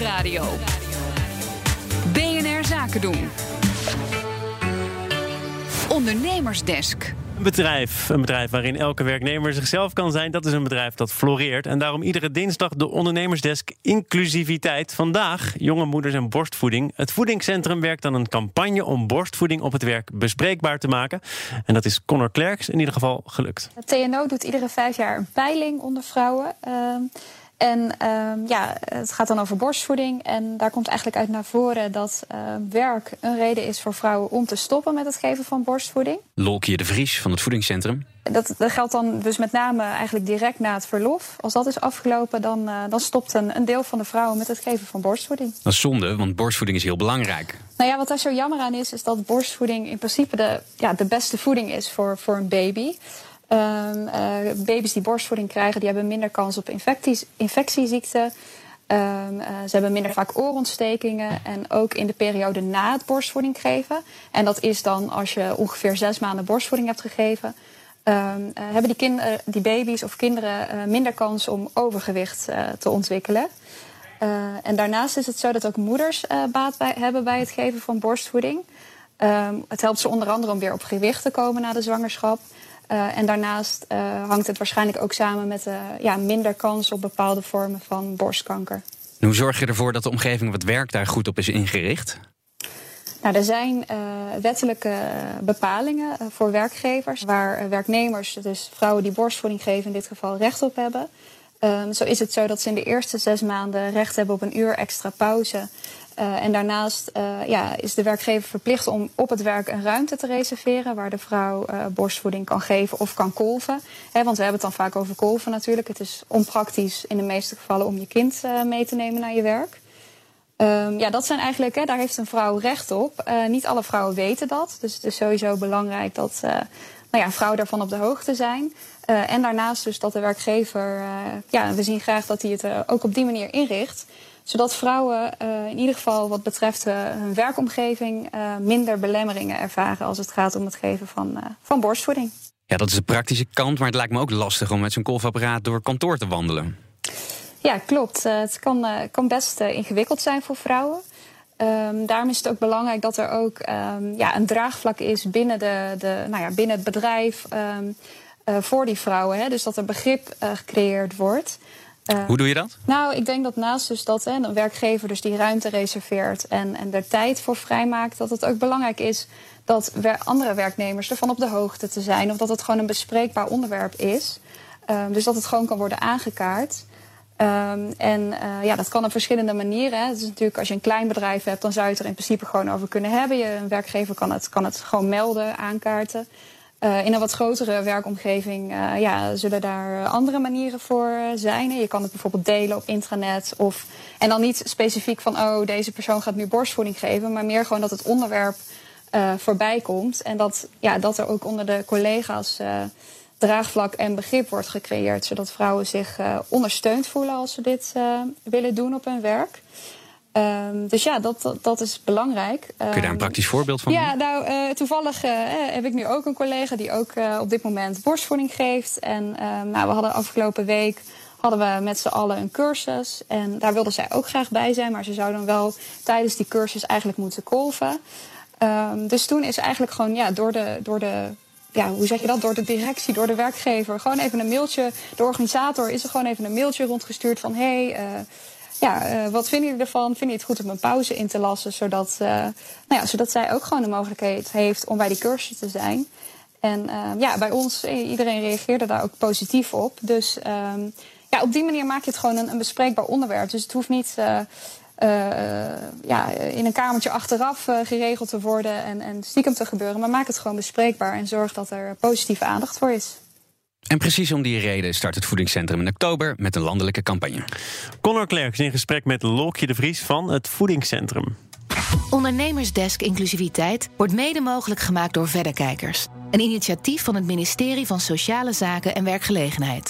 Nieuwsradio. BNR Zaken doen. Ondernemersdesk. Een bedrijf, een bedrijf waarin elke werknemer zichzelf kan zijn, dat is een bedrijf dat floreert. En daarom iedere dinsdag de ondernemersdesk inclusiviteit. Vandaag jonge moeders en borstvoeding. Het voedingscentrum werkt aan een campagne om borstvoeding op het werk bespreekbaar te maken. En dat is Connor Klerks in ieder geval gelukt. Het TNO doet iedere vijf jaar een peiling onder vrouwen. Ehm, en ehm, ja, het gaat dan over borstvoeding. En daar komt eigenlijk uit naar voren dat uh, werk een reden is voor vrouwen om te stoppen met het geven van borstvoeding. Lolkje de Vries van het voedingscentrum. Dat, dat, geldt dan dus met name eigenlijk direct na het verlof. Als dat is afgelopen, dan, uh, dan stopt een, een, deel van de vrouwen met het geven van borstvoeding. Dat is zonde, want borstvoeding is heel belangrijk. Nou ja, wat daar zo jammer aan is, is dat borstvoeding in principe de, ja, de beste voeding is voor, voor een baby. Um, uh, baby's die borstvoeding krijgen, die hebben minder kans op infectieziekten. Um, uh, ze hebben minder vaak oorontstekingen. En ook in de periode na het borstvoeding geven. En dat is dan als je ongeveer zes maanden borstvoeding hebt gegeven. Um, uh, hebben die, die baby's of kinderen minder kans om overgewicht te ontwikkelen. en daarnaast is het zo dat ook moeders baat hebben bij het geven van borstvoeding. het helpt ze onder andere om weer op gewicht te komen na de zwangerschap. Uh, en daarnaast uh, hangt het waarschijnlijk ook samen met uh, ja, minder kans op bepaalde vormen van borstkanker. En hoe zorg je ervoor dat de omgeving wat werk daar goed op is ingericht? Nou, er zijn wettelijke bepalingen voor werkgevers, waar werknemers, dus vrouwen die borstvoeding geven, in dit geval recht op hebben. Um, zo is het zo dat ze in de eerste zes maanden recht hebben op een uur extra pauze. Uh, en daarnaast uh, ja, is de werkgever verplicht om op het werk een ruimte te reserveren waar de vrouw uh, borstvoeding kan geven of kan kolven. Want we hebben het dan vaak over kolven natuurlijk. Het is onpraktisch in de meeste gevallen om je kind mee te nemen naar je werk. Um, ja, dat zijn eigenlijk, daar heeft een vrouw recht op. niet alle vrouwen weten dat. Dus het is sowieso belangrijk dat nou ja, vrouwen daarvan op de hoogte zijn. en daarnaast dus dat de werkgever, ja, we zien graag dat hij het ook op die manier inricht zodat vrouwen uh, in ieder geval wat betreft uh, hun werkomgeving uh, minder belemmeringen ervaren als het gaat om het geven van, van borstvoeding. Ja, dat is de praktische kant, maar het lijkt me ook lastig om met zo'n kolfapparaat door kantoor te wandelen. Ja, klopt. het kan, kan best ingewikkeld zijn voor vrouwen. Um, daarom is het ook belangrijk dat er ook um, ja, een draagvlak is binnen, de, de, nou ja, binnen het bedrijf um, voor die vrouwen. Hè? Dus dat er begrip gecreëerd wordt. Uh, Hoe doe je dat? Nou, ik denk dat naast dus dat hè, een werkgever dus die ruimte reserveert en, en er tijd voor vrijmaakt, dat het ook belangrijk is dat andere werknemers ervan op de hoogte te zijn. Of dat het gewoon een bespreekbaar onderwerp is. Um, dus dat het gewoon kan worden aangekaart. Um, en uh, ja, dat kan op verschillende manieren. Het is natuurlijk, als je een klein bedrijf hebt, dan zou je het er in principe gewoon over kunnen hebben. Je, een werkgever kan het, kan het gewoon melden, aankaarten. Uh, in een wat grotere werkomgeving uh, ja, zullen daar andere manieren voor zijn. Je kan het bijvoorbeeld delen op intranet. Of, en dan niet specifiek van, oh, deze persoon gaat nu borstvoeding geven. Maar meer gewoon dat het onderwerp uh, voorbij komt. En dat, ja, dat er ook onder de collega's draagvlak en begrip wordt gecreëerd. Zodat vrouwen zich ondersteund voelen als ze dit willen doen op hun werk. Um, dus ja, dat, dat, dat, is belangrijk. Kun je daar een ehm, praktisch voorbeeld van? Ja, nou, uh, toevallig uh, heb ik nu ook een collega die ook uh, op dit moment borstvoeding geeft. En nou, we hadden afgelopen week hadden we met z'n allen een cursus. En daar wilde zij ook graag bij zijn, maar ze zou dan wel tijdens die cursus eigenlijk moeten kolven. dus toen is eigenlijk gewoon ja, door de, door de ja, hoe zeg je dat? Door de directie, door de werkgever. Gewoon even een mailtje. De organisator is er gewoon even een mailtje rondgestuurd van: hé, hey, ja, uh, wat vinden jullie ervan? Vinden je het goed om een pauze in te lassen, zodat, uh, nou ja, zodat zij ook gewoon de mogelijkheid heeft om bij die cursus te zijn? En uh, ja, bij ons, iedereen reageerde daar ook positief op. Dus um, ja, op die manier maak je het gewoon een, een bespreekbaar onderwerp. Dus het hoeft niet ja, in een kamertje achteraf geregeld te worden en, en stiekem te gebeuren. Maar maak het gewoon bespreekbaar en zorg dat er positieve aandacht voor is. En precies om die reden start het voedingscentrum in oktober met een landelijke campagne. Connor Klerks in gesprek met Lokje de Vries van het voedingscentrum. Ondernemersdesk Inclusiviteit wordt mede mogelijk gemaakt door Verderkijkers. Een initiatief van het ministerie van Sociale Zaken en Werkgelegenheid.